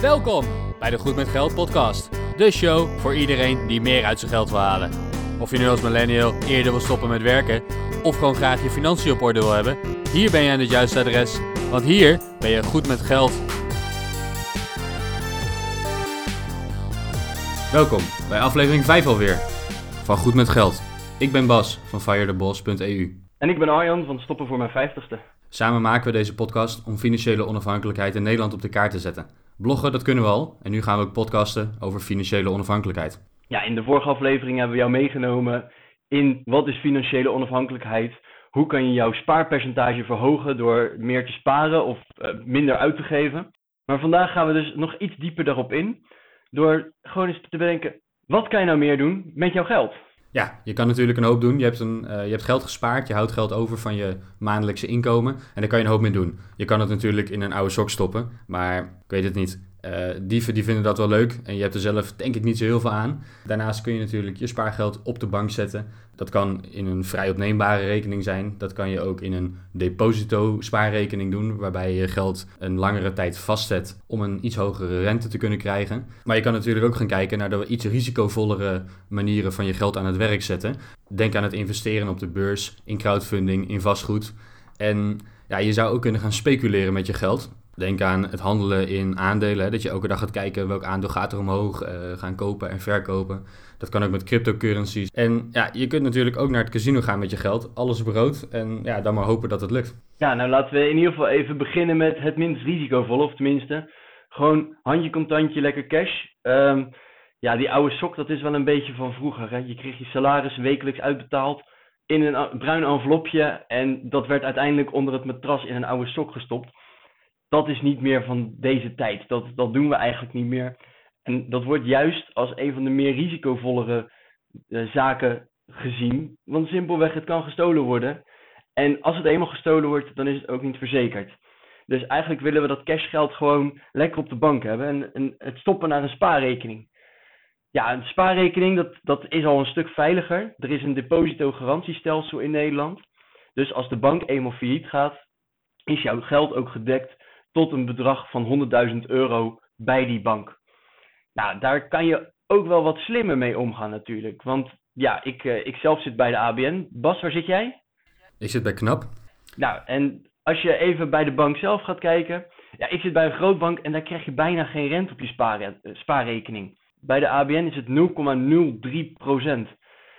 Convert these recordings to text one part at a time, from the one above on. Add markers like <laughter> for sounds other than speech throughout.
Welkom bij de Goed met Geld podcast. De show voor iedereen die meer uit zijn geld wil halen. Of je nu als millennial eerder wil stoppen met werken of gewoon graag je financiën op orde wil hebben, hier ben je aan het juiste adres, want hier ben je goed met geld. Welkom bij aflevering 5 alweer van Goed met Geld. Ik ben Bas van firetheboss.eu. En ik ben Arjan van Stoppen voor mijn vijftigste. Samen maken we deze podcast om financiële onafhankelijkheid in Nederland op de kaart te zetten. Bloggen, dat kunnen we al. En nu gaan we ook podcasten over financiële onafhankelijkheid. Ja, in de vorige aflevering hebben we jou meegenomen in wat is financiële onafhankelijkheid. Hoe kan je jouw spaarpercentage verhogen door meer te sparen of uh, minder uit te geven. Maar vandaag gaan we dus nog iets dieper daarop in. Door gewoon eens te bedenken, wat kan je nou meer doen met jouw geld? Ja, je kan natuurlijk een hoop doen. Je hebt, een, uh, je hebt geld gespaard, je houdt geld over van je maandelijkse inkomen en daar kan je een hoop mee doen. Je kan het natuurlijk in een oude sok stoppen, maar ik weet het niet. Uh, dieven die vinden dat wel leuk en je hebt er zelf denk ik niet zo heel veel aan. Daarnaast kun je natuurlijk je spaargeld op de bank zetten. Dat kan in een vrij opneembare rekening zijn. Dat kan je ook in een deposito spaarrekening doen, waarbij je geld een langere tijd vastzet om een iets hogere rente te kunnen krijgen. Maar je kan natuurlijk ook gaan kijken naar de iets risicovollere manieren van je geld aan het werk zetten. Denk aan het investeren op de beurs, in crowdfunding, in vastgoed. En ja, je zou ook kunnen gaan speculeren met je geld. Denk aan het handelen in aandelen. Hè, dat je elke dag gaat kijken welk aandeel gaat er omhoog. Uh, gaan kopen en verkopen. Dat kan ook met cryptocurrencies. En ja, je kunt natuurlijk ook naar het casino gaan met je geld. Alles brood. En ja, dan maar hopen dat het lukt. Ja, nou laten we in ieder geval even beginnen met het minst risicovolle. Of tenminste, gewoon handje contantje, lekker cash. Um, ja, die oude sok, dat is wel een beetje van vroeger. Hè? Je kreeg je salaris wekelijks uitbetaald in een bruin envelopje. En dat werd uiteindelijk onder het matras in een oude sok gestopt dat is niet meer van deze tijd. Dat, dat doen we eigenlijk niet meer. En dat wordt juist als een van de meer risicovollere uh, zaken gezien. Want simpelweg, het kan gestolen worden. En als het eenmaal gestolen wordt, dan is het ook niet verzekerd. Dus eigenlijk willen we dat cashgeld gewoon lekker op de bank hebben. En, en het stoppen naar een spaarrekening. Ja, een spaarrekening, dat, dat is al een stuk veiliger. Er is een depositogarantiestelsel in Nederland. Dus als de bank eenmaal failliet gaat, is jouw geld ook gedekt tot een bedrag van 100.000 euro bij die bank. Nou, daar kan je ook wel wat slimmer mee omgaan natuurlijk. Want ja, ik, uh, ik zelf zit bij de ABN. Bas, waar zit jij? Ik zit bij KNAP. Nou, en als je even bij de bank zelf gaat kijken. Ja, ik zit bij een grootbank en daar krijg je bijna geen rente op je spaarre eh, spaarrekening. Bij de ABN is het 0,03%.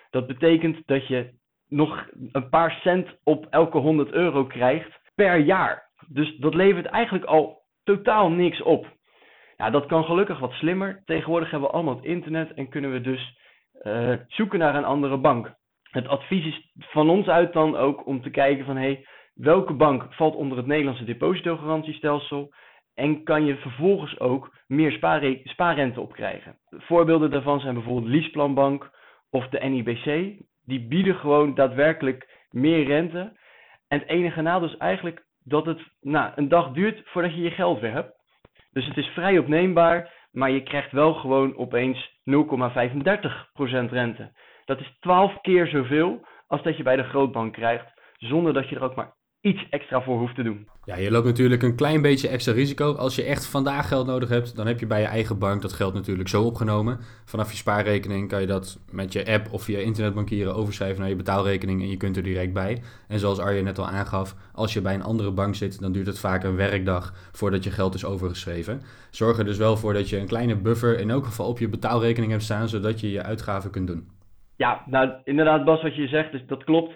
Dat betekent dat je nog een paar cent op elke 100 euro krijgt per jaar. Dus dat levert eigenlijk al totaal niks op. Ja, dat kan gelukkig wat slimmer. Tegenwoordig hebben we allemaal het internet en kunnen we dus uh, zoeken naar een andere bank. Het advies is van ons uit dan ook om te kijken van hey, welke bank valt onder het Nederlandse depositogarantiestelsel en kan je vervolgens ook meer spaarre spaarrente opkrijgen. Voorbeelden daarvan zijn bijvoorbeeld Leaseplanbank of de NIBC. Die bieden gewoon daadwerkelijk meer rente. En het enige nadeel is eigenlijk dat het nou, een dag duurt voordat je je geld weer hebt. Dus het is vrij opneembaar, maar je krijgt wel gewoon opeens 0,35% rente. Dat is 12 keer zoveel als dat je bij de grootbank krijgt, zonder dat je er ook maar iets extra voor hoeft te doen. Ja, je loopt natuurlijk een klein beetje extra risico. Als je echt vandaag geld nodig hebt, dan heb je bij je eigen bank dat geld natuurlijk zo opgenomen. Vanaf je spaarrekening kan je dat met je app of via internetbankieren overschrijven naar je betaalrekening en je kunt er direct bij. En zoals Arjen net al aangaf, als je bij een andere bank zit, dan duurt het vaak een werkdag voordat je geld is overgeschreven. Zorg er dus wel voor dat je een kleine buffer in elk geval op je betaalrekening hebt staan, zodat je je uitgaven kunt doen. Ja, nou inderdaad Bas, wat je zegt, dus dat klopt.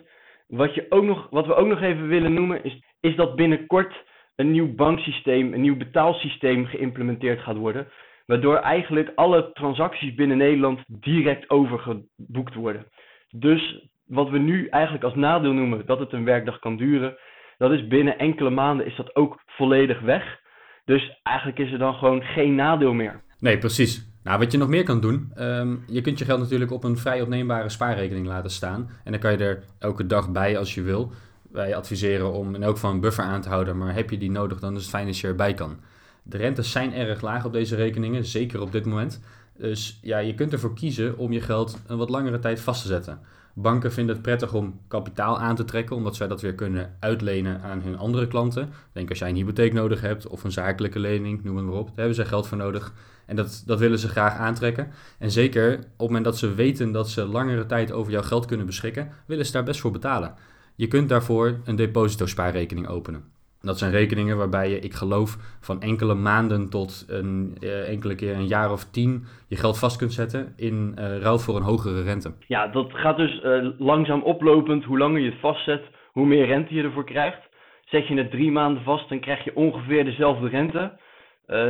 Wat, je ook nog, wat we ook nog even willen noemen is, is dat binnenkort een nieuw banksysteem, een nieuw betaalsysteem geïmplementeerd gaat worden. Waardoor eigenlijk alle transacties binnen Nederland direct overgeboekt worden. Dus wat we nu eigenlijk als nadeel noemen dat het een werkdag kan duren, dat is binnen enkele maanden is dat ook volledig weg. Dus eigenlijk is er dan gewoon geen nadeel meer. Nee, precies. Nou, wat je nog meer kan doen, um, je kunt je geld natuurlijk op een vrij opneembare spaarrekening laten staan. En dan kan je er elke dag bij als je wil. Wij adviseren om in elk geval een buffer aan te houden, maar heb je die nodig, dan is het fijn als je erbij kan. De rentes zijn erg laag op deze rekeningen, zeker op dit moment. Dus ja, je kunt ervoor kiezen om je geld een wat langere tijd vast te zetten. Banken vinden het prettig om kapitaal aan te trekken, omdat zij dat weer kunnen uitlenen aan hun andere klanten. Denk als jij een hypotheek nodig hebt of een zakelijke lening, noem het maar op. Daar hebben ze geld voor nodig. En dat, dat willen ze graag aantrekken. En zeker op het moment dat ze weten dat ze langere tijd over jouw geld kunnen beschikken, willen ze daar best voor betalen. Je kunt daarvoor een depositospaarrekening openen. Dat zijn rekeningen waarbij je, ik geloof, van enkele maanden tot een, eh, enkele keer een jaar of tien je geld vast kunt zetten in uh, ruil voor een hogere rente. Ja, dat gaat dus uh, langzaam oplopend. Hoe langer je het vastzet, hoe meer rente je ervoor krijgt. Zet je het drie maanden vast, dan krijg je ongeveer dezelfde rente.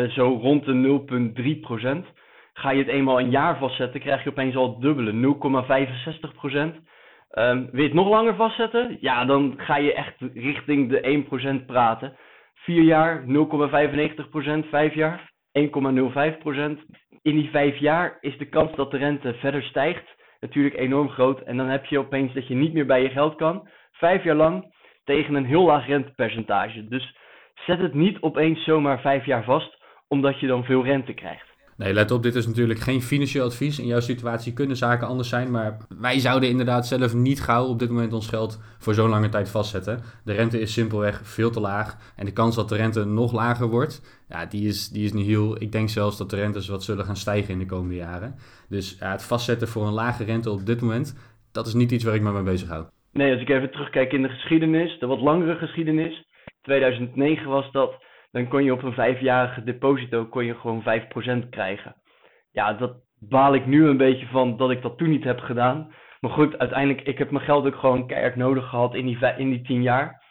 Zo rond de 0,3%. Ga je het eenmaal een jaar vastzetten, krijg je opeens al het dubbele, 0,65%. Um, wil je het nog langer vastzetten? Ja, dan ga je echt richting de 1% praten. 4 jaar 0,95%, 5 jaar 1,05%. In die 5 jaar is de kans dat de rente verder stijgt natuurlijk enorm groot. En dan heb je opeens dat je niet meer bij je geld kan. 5 jaar lang tegen een heel laag rentepercentage. Dus zet het niet opeens zomaar 5 jaar vast, omdat je dan veel rente krijgt. Nee, let op, dit is natuurlijk geen financieel advies. In jouw situatie kunnen zaken anders zijn, maar wij zouden inderdaad zelf niet gauw op dit moment ons geld voor zo'n lange tijd vastzetten. De rente is simpelweg veel te laag en de kans dat de rente nog lager wordt, ja, die is, die is niet heel. Ik denk zelfs dat de rentes wat zullen gaan stijgen in de komende jaren. Dus ja, het vastzetten voor een lage rente op dit moment, dat is niet iets waar ik me mee bezig hou. Nee, als ik even terugkijk in de geschiedenis, de wat langere geschiedenis. 2009 was dat dan kon je op een vijfjarige deposito kon je gewoon 5% krijgen. Ja, dat baal ik nu een beetje van dat ik dat toen niet heb gedaan. Maar goed, uiteindelijk, ik heb mijn geld ook gewoon keihard nodig gehad in die, in die 10 jaar.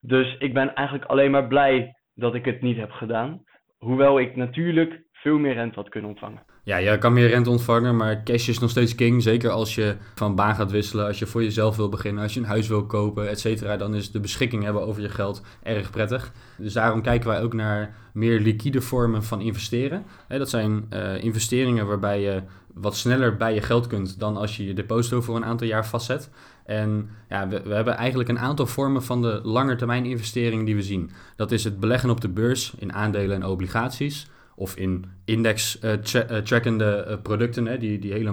Dus ik ben eigenlijk alleen maar blij dat ik het niet heb gedaan. Hoewel ik natuurlijk veel meer rente had kunnen ontvangen. Ja, je kan meer rente ontvangen, maar cash is nog steeds king. Zeker als je van baan gaat wisselen, als je voor jezelf wil beginnen, als je een huis wil kopen, et cetera. Dan is de beschikking hebben over je geld erg prettig. Dus daarom kijken wij ook naar meer liquide vormen van investeren. dat zijn uh, investeringen waarbij je wat sneller bij je geld kunt dan als je je deposito voor een aantal jaar vastzet. En ja, we, we, hebben eigenlijk een aantal vormen van de langetermijn investeringen die we zien. Dat is het beleggen op de beurs in aandelen en obligaties of in index-trackende eh, uh, eh, producten, hè, die, die hele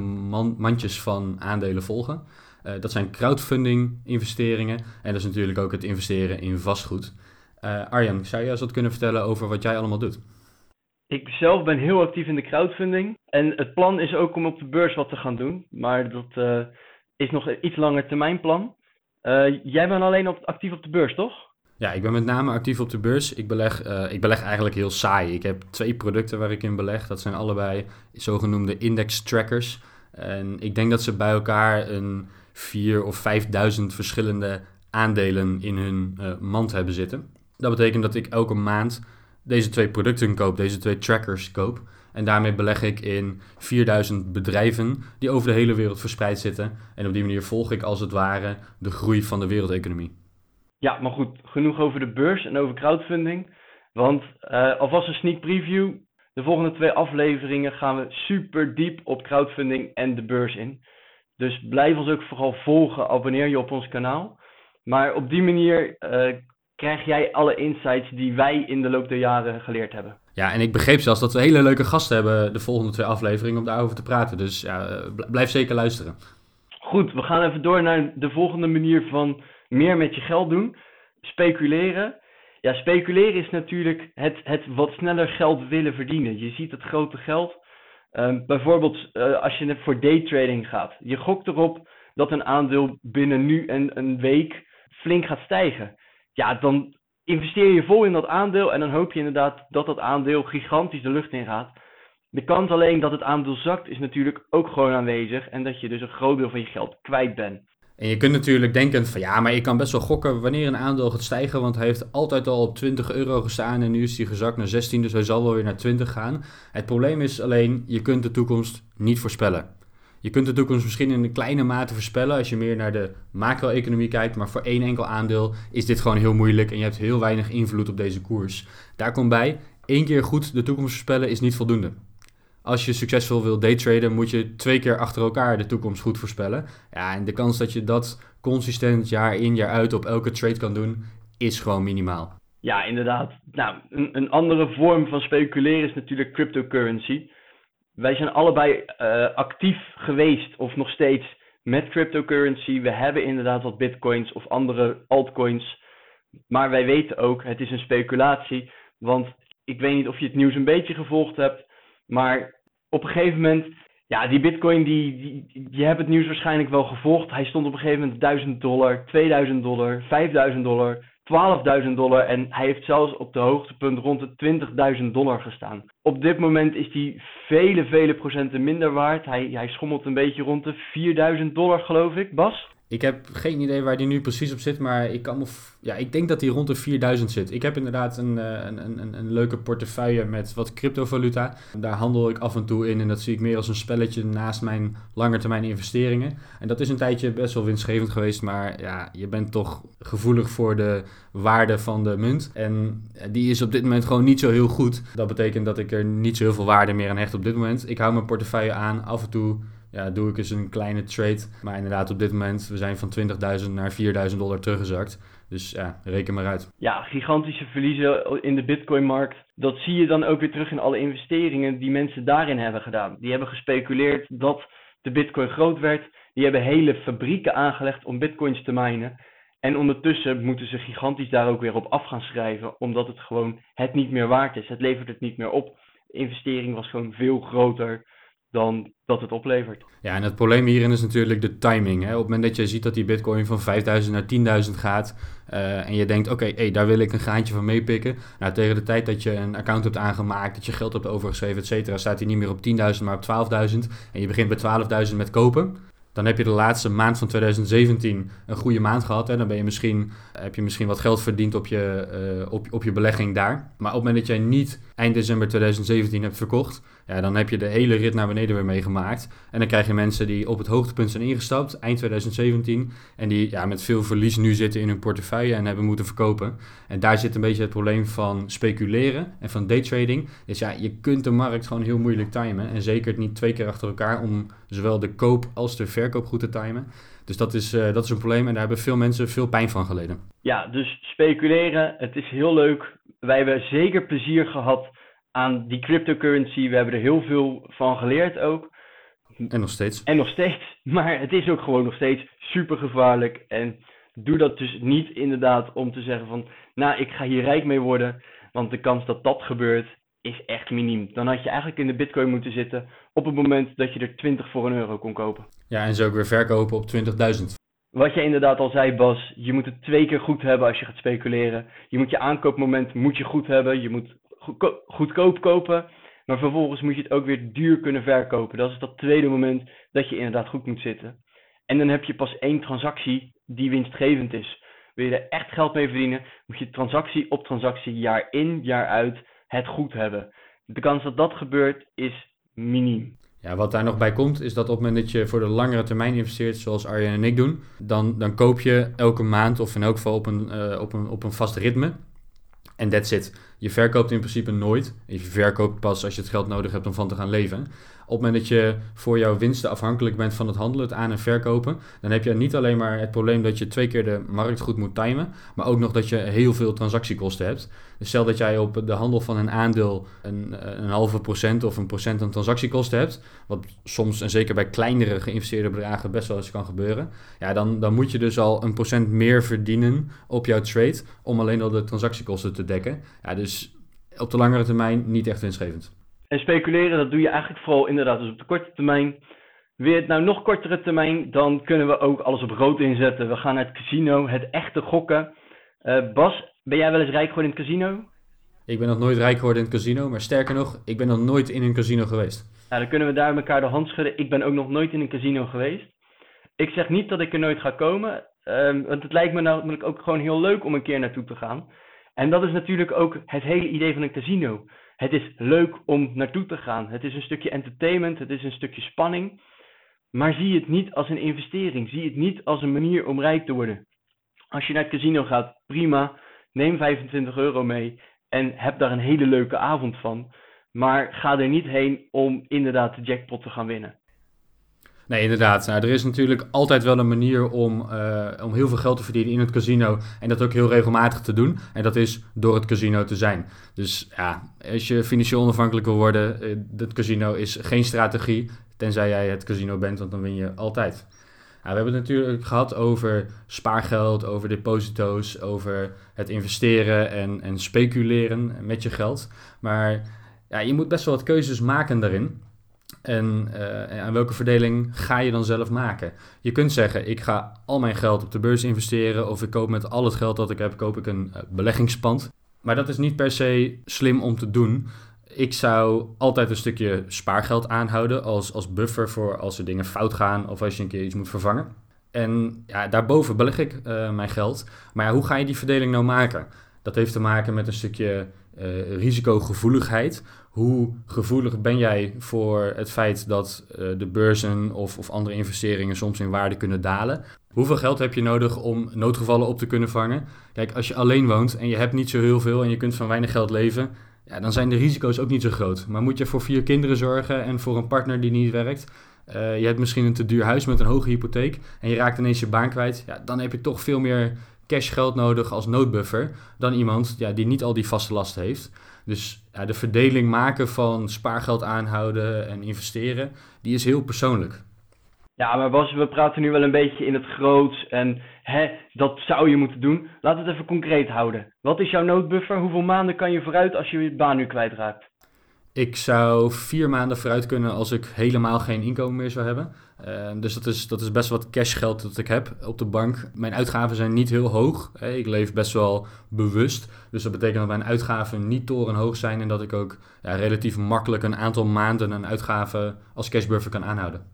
mandjes van aandelen volgen. Dat zijn crowdfunding investeringen en dat is natuurlijk ook het investeren in vastgoed. Arjan, zou je eens wat kunnen vertellen over wat jij allemaal doet? Ik zelf ben heel actief in de crowdfunding en het plan is ook om op de beurs wat te gaan doen, maar dat is nog een iets langer termijn plan. jij bent alleen op, actief op de beurs, toch? Ja, ik ben met name actief op de beurs. Ik beleg, uh, ik beleg eigenlijk heel saai. Ik heb twee producten waar ik in beleg. Dat zijn allebei zogenoemde index trackers. En ik denk dat ze bij elkaar een 4 of 5000 verschillende aandelen in hun uh, mand hebben zitten. Dat betekent dat ik elke maand deze twee producten koop, deze twee trackers koop. En daarmee beleg ik in 4000 bedrijven die over de hele wereld verspreid zitten. En op die manier volg ik als het ware de groei van de wereldeconomie. Ja, maar goed, genoeg over de beurs en over crowdfunding. Want uh, alvast een sneak preview. De volgende twee afleveringen gaan we super diep op crowdfunding en de beurs in. Dus blijf ons ook vooral volgen, abonneer je op ons kanaal. Maar op die manier uh, krijg jij alle insights die wij in de loop der jaren geleerd hebben. Ja, en ik begreep zelfs dat we hele leuke gasten hebben de volgende twee afleveringen om daarover te praten. Dus ja, eh, blijf zeker luisteren. Goed, we gaan even door naar de volgende manier van meer met je geld doen. Speculeren. Ja, speculeren is natuurlijk het, het wat sneller geld willen verdienen. Je ziet het grote geld. Um, bijvoorbeeld uh, als je voor daytrading gaat. Je gokt erop dat een aandeel binnen nu en een week flink gaat stijgen. Ja, dan investeer je vol in dat aandeel en dan hoop je inderdaad dat dat aandeel gigantisch de lucht in gaat. De kans alleen dat het aandeel zakt is natuurlijk ook gewoon aanwezig en dat je dus een groot deel van je geld kwijt bent. En je kunt natuurlijk denken van ja, maar ik kan best wel gokken wanneer een aandeel gaat stijgen, want hij heeft altijd al op 20 euro gestaan en nu is hij gezakt naar 16, dus hij zal wel weer naar 20 gaan. Het probleem is alleen, je kunt de toekomst niet voorspellen. Je kunt de toekomst misschien in een kleine mate voorspellen als je meer naar de macro-economie kijkt, maar voor één enkel aandeel is dit gewoon heel moeilijk en je hebt heel weinig invloed op deze koers. Daar komt bij, één keer goed de toekomst voorspellen is niet voldoende als je succesvol wil daytraden, moet je twee keer achter elkaar de toekomst goed voorspellen. Ja, en de kans dat je dat consistent jaar in jaar uit op elke trade kan doen, is gewoon minimaal. Ja, inderdaad. Nou, een, een andere vorm van speculeren is natuurlijk cryptocurrency. Wij zijn allebei uh, actief geweest of nog steeds met cryptocurrency. We hebben inderdaad wat bitcoins of andere altcoins. Maar wij weten ook, het is een speculatie. Want ik weet niet of je het nieuws een beetje gevolgd hebt. Maar op een gegeven moment, ja, die bitcoin, die, die, je hebt het nieuws waarschijnlijk wel gevolgd. Hij stond op een gegeven moment 1000 dollar, 2000 dollar, 5000 dollar. 12.000 dollar en hij heeft zelfs op de hoogtepunt rond de 20.000 dollar gestaan. Op dit moment is hij vele, vele procenten minder waard. Hij, hij schommelt een beetje rond de 4.000 dollar, geloof ik. Bas? Ik heb geen idee waar die nu precies op zit, maar ik, kan me ja, ik denk dat die rond de 4000 zit. Ik heb inderdaad een, eh, een, een, een leuke portefeuille met wat cryptovaluta. Daar handel ik af en toe in en dat zie ik meer als een spelletje naast mijn langetermijn investeringen. En dat is een tijdje best wel winstgevend geweest, maar ja, je bent toch gevoelig voor de waarde van de munt. En die is op dit moment gewoon niet zo heel goed. Dat betekent dat ik er niet zo heel veel waarde meer aan hecht op dit moment. Ik hou mijn portefeuille aan, af en toe ja, doe ik eens een kleine trade. Maar inderdaad, op dit moment, we zijn van 20.000 naar 4.000 dollar teruggezakt. Dus ja, reken maar uit. Ja, gigantische verliezen in de Bitcoin-markt. Dat zie je dan ook weer terug in alle investeringen die mensen daarin hebben gedaan. Die hebben gespeculeerd dat de Bitcoin groot werd. Die hebben hele fabrieken aangelegd om Bitcoins te minen. En ondertussen moeten ze gigantisch daar ook weer op af gaan schrijven, omdat het gewoon het niet meer waard is. Het levert het niet meer op. De investering was gewoon veel groter dan dat het oplevert. Ja, en het probleem hierin is natuurlijk de timing. Hè? Op het moment dat je ziet dat die bitcoin van 5000 naar 10.000 gaat uh, en je denkt, oké, hey, daar wil ik een graantje van meepikken. Nou, tegen de tijd dat je een account hebt aangemaakt, dat je geld hebt overgeschreven, et cetera, staat hij niet meer op 10.000, maar op 12.000. En je begint bij 12.000 met kopen. Dan heb je de laatste maand van 2017 een goede maand gehad. Hè? Dan ben je misschien, heb je misschien wat geld verdiend op je, uh, op, op je belegging daar. Maar op het moment dat jij niet eind december 2017 hebt verkocht, ja, dan heb je de hele rit naar beneden weer meegemaakt. En dan krijg je mensen die op het hoogtepunt zijn ingestapt, eind 2017. En die ja, met veel verlies nu zitten in hun portefeuille en hebben moeten verkopen. En daar zit een beetje het probleem van speculeren en van daytrading. Dus ja, je kunt de markt gewoon heel moeilijk timen. En zeker niet twee keer achter elkaar om zowel de koop als de verkoop goed te timen. Dus dat is, uh, dat is een probleem en daar hebben veel mensen veel pijn van geleden. Ja, dus speculeren, het is heel leuk. Wij hebben zeker plezier gehad aan die cryptocurrency. We hebben er heel veel van geleerd ook. En nog steeds. En nog steeds. <laughs> Maar het is ook gewoon nog steeds super gevaarlijk. En doe dat dus niet inderdaad om te zeggen van, nou, ik ga hier rijk mee worden. Want de kans dat dat gebeurt is echt miniem. Dan had je eigenlijk in de bitcoin moeten zitten op het moment dat je er 20 voor een euro kon kopen. Ja, en zo ook weer verkopen op 20.000. Wat je inderdaad al zei, Bas, je moet het twee keer goed hebben als je gaat speculeren. Je moet je aankoopmoment moet je goed hebben. Je moet goedkoop kopen. Maar vervolgens moet je het ook weer duur kunnen verkopen. Dat is dat tweede moment dat je inderdaad goed moet zitten. En dan heb je pas één transactie die winstgevend is. Wil je er echt geld mee verdienen, moet je transactie op transactie, jaar in, jaar uit, het goed hebben. De kans dat dat gebeurt is miniem. Ja, wat daar nog bij komt, is dat op het moment dat je voor de langere termijn investeert, zoals Arjen en ik doen, dan, dan koop je elke maand of in elk geval op een, uh, op een, op een vast ritme. En that's it. Je verkoopt in principe nooit. Je verkoopt pas als je het geld nodig hebt om van te gaan leven. Op het moment dat je voor jouw winsten afhankelijk bent van het handelen, het aan- en verkopen, dan heb je niet alleen maar het probleem dat je twee keer de markt goed moet timen, maar ook nog dat je heel veel transactiekosten hebt. Dus stel dat jij op de handel van een aandeel een, een halve procent of een procent aan transactiekosten hebt, wat soms en zeker bij kleinere geïnvesteerde bedragen best wel eens kan gebeuren, ja, dan, dan moet je dus al een procent meer verdienen op jouw trade om alleen al de transactiekosten te dekken. Ja, dus op de langere termijn niet echt winstgevend. En speculeren, dat doe je eigenlijk vooral inderdaad dus op de korte termijn. Weer het nou nog kortere termijn, dan kunnen we ook alles op rood inzetten. We gaan naar het casino, het echte gokken. Uh, Bas, ben jij wel eens rijk geworden in het casino? Ik ben nog nooit rijk geworden in het casino, maar sterker nog, ik ben nog nooit in een casino geweest. Nou, dan kunnen we daar elkaar de hand schudden. Ik ben ook nog nooit in een casino geweest. Ik zeg niet dat ik er nooit ga komen, um, want het lijkt me namelijk ook gewoon heel leuk om een keer naartoe te gaan. En dat is natuurlijk ook het hele idee van een casino. Het is leuk om naartoe te gaan. Het is een stukje entertainment, het is een stukje spanning. Maar zie het niet als een investering. Zie het niet als een manier om rijk te worden. Als je naar het casino gaat, prima. Neem 25 euro mee en heb daar een hele leuke avond van. Maar ga er niet heen om inderdaad de jackpot te gaan winnen. Nee, inderdaad. Nou, er is natuurlijk altijd wel een manier om, uh, om heel veel geld te verdienen in het casino. En dat ook heel regelmatig te doen. En dat is door het casino te zijn. Dus ja, als je financieel onafhankelijk wil worden, het casino is geen strategie. Tenzij jij het casino bent, want dan win je altijd. we hebben het natuurlijk gehad over spaargeld, over deposito's, over het investeren en, en speculeren met je geld. Maar ja, je moet best wel wat keuzes maken daarin. En uh, aan welke verdeling ga je dan zelf maken? Je kunt zeggen, ik ga al mijn geld op de beurs investeren of ik koop met al het geld dat ik heb, koop ik een uh, beleggingspand. Maar dat is niet per se slim om te doen. Ik zou altijd een stukje spaargeld aanhouden als, als buffer voor als er dingen fout gaan of als je een keer iets moet vervangen. En ja, daarboven beleg ik uh, mijn geld. Maar hoe ga je die verdeling nou maken? Dat heeft te maken met een stukje risicogevoeligheid. Hoe gevoelig ben jij voor het feit dat uh, de beurzen of, of andere investeringen soms in waarde kunnen dalen? Hoeveel geld heb je nodig om noodgevallen op te kunnen vangen? Kijk, als je alleen woont en je hebt niet zo heel veel en je kunt van weinig geld leven, ja, dan zijn de risico's ook niet zo groot. Maar moet je voor vier kinderen zorgen en voor een partner die niet werkt? Uh, je hebt misschien een te duur huis met een hoge hypotheek en je raakt ineens je baan kwijt. Ja, dan heb je toch veel meer cashgeld nodig als noodbuffer dan iemand ja, die niet al die vaste lasten heeft. Dus ja, de verdeling maken van spaargeld aanhouden en investeren, die is heel persoonlijk. Ja, maar Bas, we praten nu wel een beetje in het groots en hè, dat zou je moeten doen. We het even concreet houden. Wat is jouw noodbuffer? Hoeveel maanden kan je vooruit als je je baan nu kwijtraakt? Ik zou vier maanden vooruit kunnen als ik helemaal geen inkomen meer zou hebben. Uh, dus dat is, dat is best wat cashgeld dat ik heb op de bank. Mijn uitgaven zijn niet heel hoog. Ik leef best wel bewust. Dus dat betekent dat mijn uitgaven niet torenhoog zijn en dat ik ook ja, relatief makkelijk een aantal maanden een uitgave als cashbuffer kan aanhouden.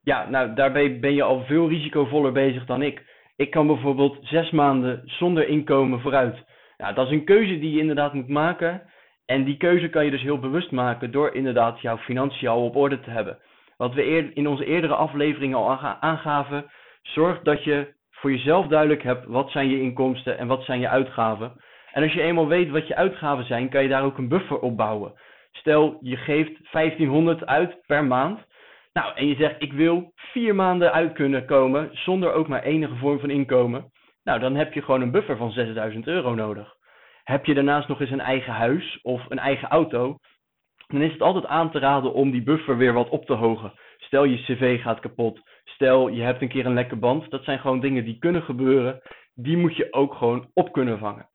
Ja, nou daarbij ben je al veel risicovoller bezig dan ik. Ik kan bijvoorbeeld zes maanden zonder inkomen vooruit. Dat is een keuze die je inderdaad moet maken. En die keuze kan je dus heel bewust maken door inderdaad jouw financiën al op orde te hebben. Wat we in onze eerdere afleveringen al aangaven, zorg dat je voor jezelf duidelijk hebt wat zijn je inkomsten en wat zijn je uitgaven. En als je eenmaal weet wat je uitgaven zijn, kan je daar ook een buffer op bouwen. Stel, je geeft 1500 uit per maand. Nou, en je zegt, ik wil vier maanden uit kunnen komen zonder ook maar enige vorm van inkomen. Nou, dan heb je gewoon een buffer van 6000 euro nodig. Heb je daarnaast nog eens een eigen huis of een eigen auto, dan is het altijd aan te raden om die buffer weer wat op te hogen. Stel je cv gaat kapot, stel je hebt een keer een lekke band. Dat zijn gewoon dingen die kunnen gebeuren. Die moet je ook gewoon op kunnen vangen.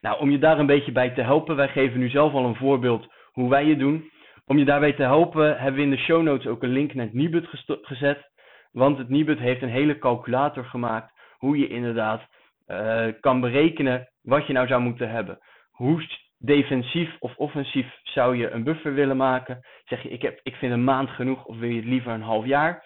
Nou, om je daar een beetje bij te helpen, wij geven nu zelf al een voorbeeld hoe wij het doen. Om je daarbij te helpen hebben we in de show notes ook een link naar het Nibud gezet. Want het Nibud heeft een hele calculator gemaakt hoe je inderdaad uh, kan berekenen wat je nou zou moeten hebben. Hoe defensief of offensief zou je een buffer willen maken? Zeg je, ik, heb, ik vind een maand genoeg of wil je liever een half jaar?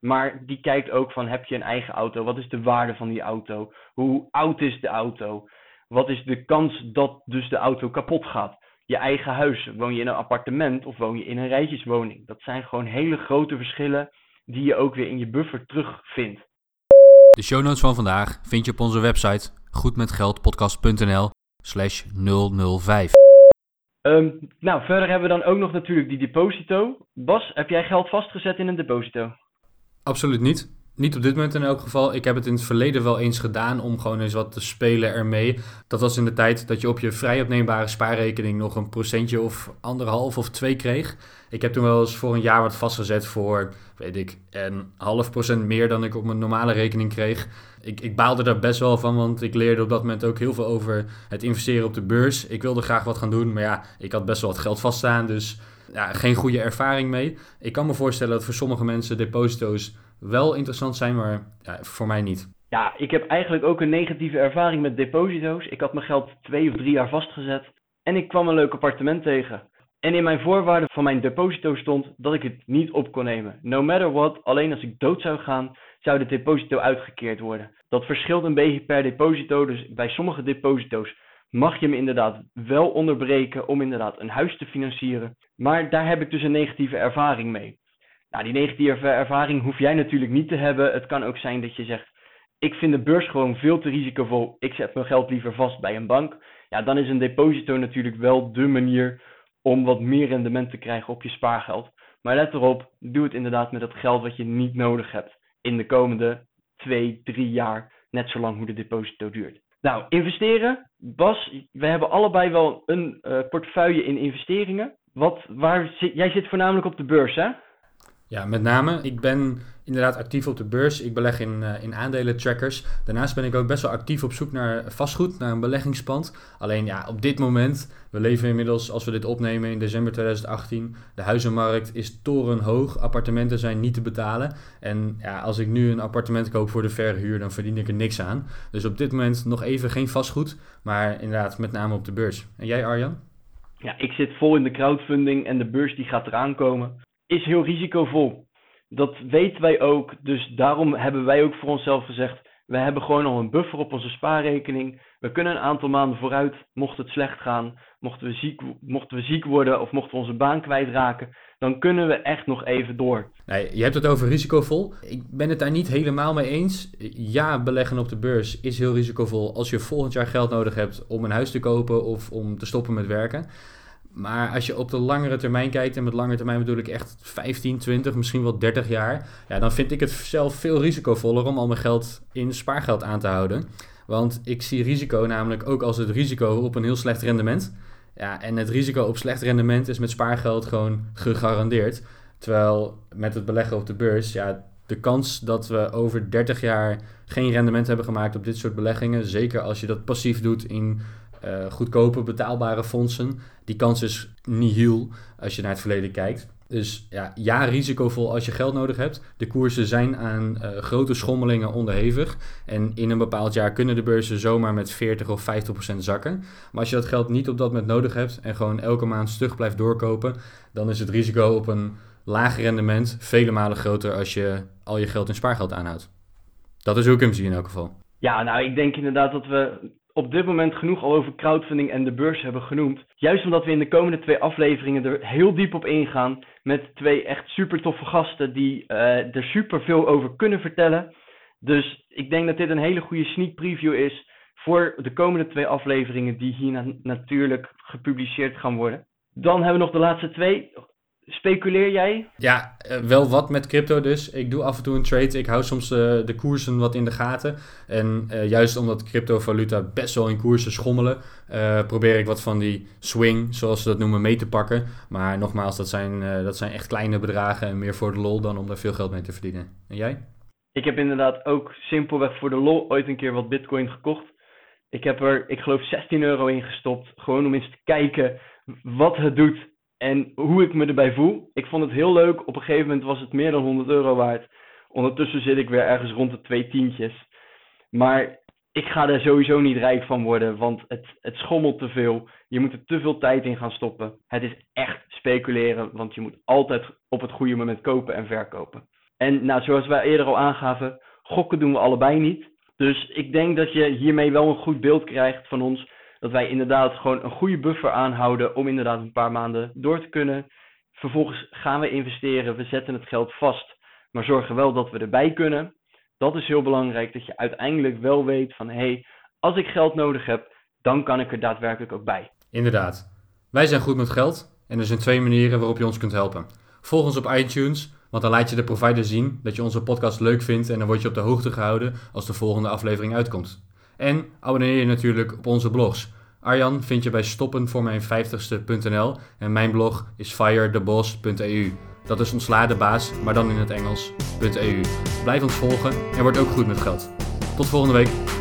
Maar die kijkt ook van, heb je een eigen auto? Wat is de waarde van die auto? Hoe oud is de auto? Wat is de kans dat dus de auto kapot gaat? Je eigen huis, woon je in een appartement of woon je in een rijtjeswoning? Dat zijn gewoon hele grote verschillen die je ook weer in je buffer terugvindt. De show notes van vandaag vind je op onze website goedmetgeldpodcast.nl slash 005. Um, nou, verder hebben we dan ook nog natuurlijk die deposito. Bas, heb jij geld vastgezet in een deposito? Absoluut niet. Niet op dit moment in elk geval. Ik heb het in het verleden wel eens gedaan om gewoon eens wat te spelen ermee. Dat was in de tijd dat je op je vrij opneembare spaarrekening nog een procentje of anderhalf of twee kreeg. Ik heb toen wel eens voor een jaar wat vastgezet voor, weet ik, een half procent meer dan ik op mijn normale rekening kreeg. Ik, ik baalde daar best wel van, want ik leerde op dat moment ook heel veel over het investeren op de beurs. Ik wilde graag wat gaan doen, maar ja, ik had best wel wat geld vaststaan, dus ja, geen goede ervaring mee. Ik kan me voorstellen dat voor sommige mensen deposito's wel interessant zijn, maar ja, voor mij niet. Ja, ik heb eigenlijk ook een negatieve ervaring met deposito's. Ik had mijn geld twee of drie jaar vastgezet en ik kwam een leuk appartement tegen. En in mijn voorwaarden van mijn deposito stond dat ik het niet op kon nemen. No matter what, alleen als ik dood zou gaan, zou de deposito uitgekeerd worden. Dat verschilt een beetje per deposito, dus bij sommige deposito's mag je hem inderdaad wel onderbreken om inderdaad een huis te financieren. Maar daar heb ik dus een negatieve ervaring mee. Nou, die negatieve ervaring hoef jij natuurlijk niet te hebben. Het kan ook zijn dat je zegt, ik vind de beurs gewoon veel te risicovol. Ik zet mijn geld liever vast bij een bank. Ja, dan is een deposito natuurlijk wel de manier om wat meer rendement te krijgen op je spaargeld. Maar let erop, doe het inderdaad met het geld wat je niet nodig hebt in de komende twee, drie jaar, net zolang hoe de deposito duurt. Nou, investeren. Bas, we hebben allebei wel een uh, portefeuille in investeringen. Wat, waar zit, jij zit voornamelijk op de beurs, hè? Ja, met name. Ik ben inderdaad actief op de beurs. Ik beleg in, uh, in aandelen-trackers. Daarnaast ben ik ook best wel actief op zoek naar vastgoed, naar een beleggingspand. Alleen ja, op dit moment, we leven inmiddels, als we dit opnemen in december 2018, de huizenmarkt is torenhoog. Appartementen zijn niet te betalen. En ja, als ik nu een appartement koop voor de verhuur, dan verdien ik er niks aan. Dus op dit moment nog even geen vastgoed, maar inderdaad met name op de beurs. En jij Arjan? Ja, ik zit vol in de crowdfunding en de beurs die gaat eraan komen. Is heel risicovol. Dat weten wij ook, dus daarom hebben wij ook voor onszelf gezegd: we hebben gewoon al een buffer op onze spaarrekening. We kunnen een aantal maanden vooruit, mocht het slecht gaan, mochten we ziek, mochten we ziek worden of mochten we onze baan kwijtraken, dan kunnen we echt nog even door. Nee, je hebt het over risicovol. Ik ben het daar niet helemaal mee eens. Ja, beleggen op de beurs is heel risicovol als je volgend jaar geld nodig hebt om een huis te kopen of om te stoppen met werken. Maar als je op de langere termijn kijkt, en met langere termijn bedoel ik echt 15, 20, misschien wel 30 jaar, ja, dan vind ik het zelf veel risicovoller om al mijn geld in spaargeld aan te houden. Want ik zie risico namelijk ook als het risico op een heel slecht rendement. Ja, en het risico op slecht rendement is met spaargeld gewoon gegarandeerd. Terwijl met het beleggen op de beurs, ja, de kans dat we over 30 jaar geen rendement hebben gemaakt op dit soort beleggingen, zeker als je dat passief doet in uh, goedkope betaalbare fondsen. Die kans is nihil als je naar het verleden kijkt. Dus ja, ja, risicovol als je geld nodig hebt. De koersen zijn aan uh, grote schommelingen onderhevig. En in een bepaald jaar kunnen de beurzen zomaar met 40 of 50 procent zakken. Maar als je dat geld niet op dat moment nodig hebt en gewoon elke maand stug blijft doorkopen, dan is het risico op een laag rendement vele malen groter als je al je geld in spaargeld aanhoudt. Dat is hoe ik hem zie in elk geval. Ja, nou, ik denk inderdaad dat we op dit moment genoeg al over crowdfunding en de beurs hebben genoemd. Juist omdat we in de komende twee afleveringen er heel diep op ingaan. Met twee echt super toffe gasten die uh, er super veel over kunnen vertellen. Dus ik denk dat dit een hele goede sneak preview is voor de komende twee afleveringen die hier natuurlijk gepubliceerd gaan worden. Dan hebben we nog de laatste twee. Speculeer jij? Ja, eh, wel wat met crypto dus. Ik doe af en toe een trade. Ik hou soms uh, de koersen wat in de gaten. En uh, juist omdat cryptovaluta best wel in koersen schommelen, probeer ik wat van die swing, zoals ze dat noemen, mee te pakken. Maar nogmaals, dat zijn, dat zijn echt kleine bedragen en meer voor de lol dan om daar veel geld mee te verdienen. En jij? Ik heb inderdaad ook simpelweg voor de lol ooit een keer wat bitcoin gekocht. Ik heb er, ik geloof, 16 euro in gestopt. Gewoon om eens te kijken wat het doet en hoe ik me erbij voel. Ik vond het heel leuk. Op een gegeven moment was het meer dan 100 euro waard. Ondertussen zit ik weer ergens rond de twee tientjes. Maar ik ga er sowieso niet rijk van worden, want het, het schommelt te veel. Je moet er te veel tijd in gaan stoppen. Het is echt speculeren, want je moet altijd op het goede moment kopen en verkopen. En nou, zoals wij eerder al aangaven, gokken doen we allebei niet. Dus ik denk dat je hiermee wel een goed beeld krijgt van ons dat wij inderdaad gewoon een goede buffer aanhouden om inderdaad een paar maanden door te kunnen. Vervolgens gaan we investeren, we zetten het geld vast, maar zorgen wel dat we erbij kunnen. Dat is heel belangrijk, dat je uiteindelijk wel weet van hé, hey, als ik geld nodig heb, dan kan ik er daadwerkelijk ook bij. Inderdaad. Wij zijn goed met geld en er zijn twee manieren waarop je ons kunt helpen. Volg ons op iTunes, want dan laat je de provider zien dat je onze podcast leuk vindt en dan word je op de hoogte gehouden als de volgende aflevering uitkomt. En abonneer je natuurlijk op onze blogs. Arjan vind je bij stoppenvoormijn50ste.nl en mijn blog is firetheboss.eu. Dat is ontsla baas, maar dan in het Engels.eu. Blijf ons volgen en word ook goed met geld. Tot volgende week.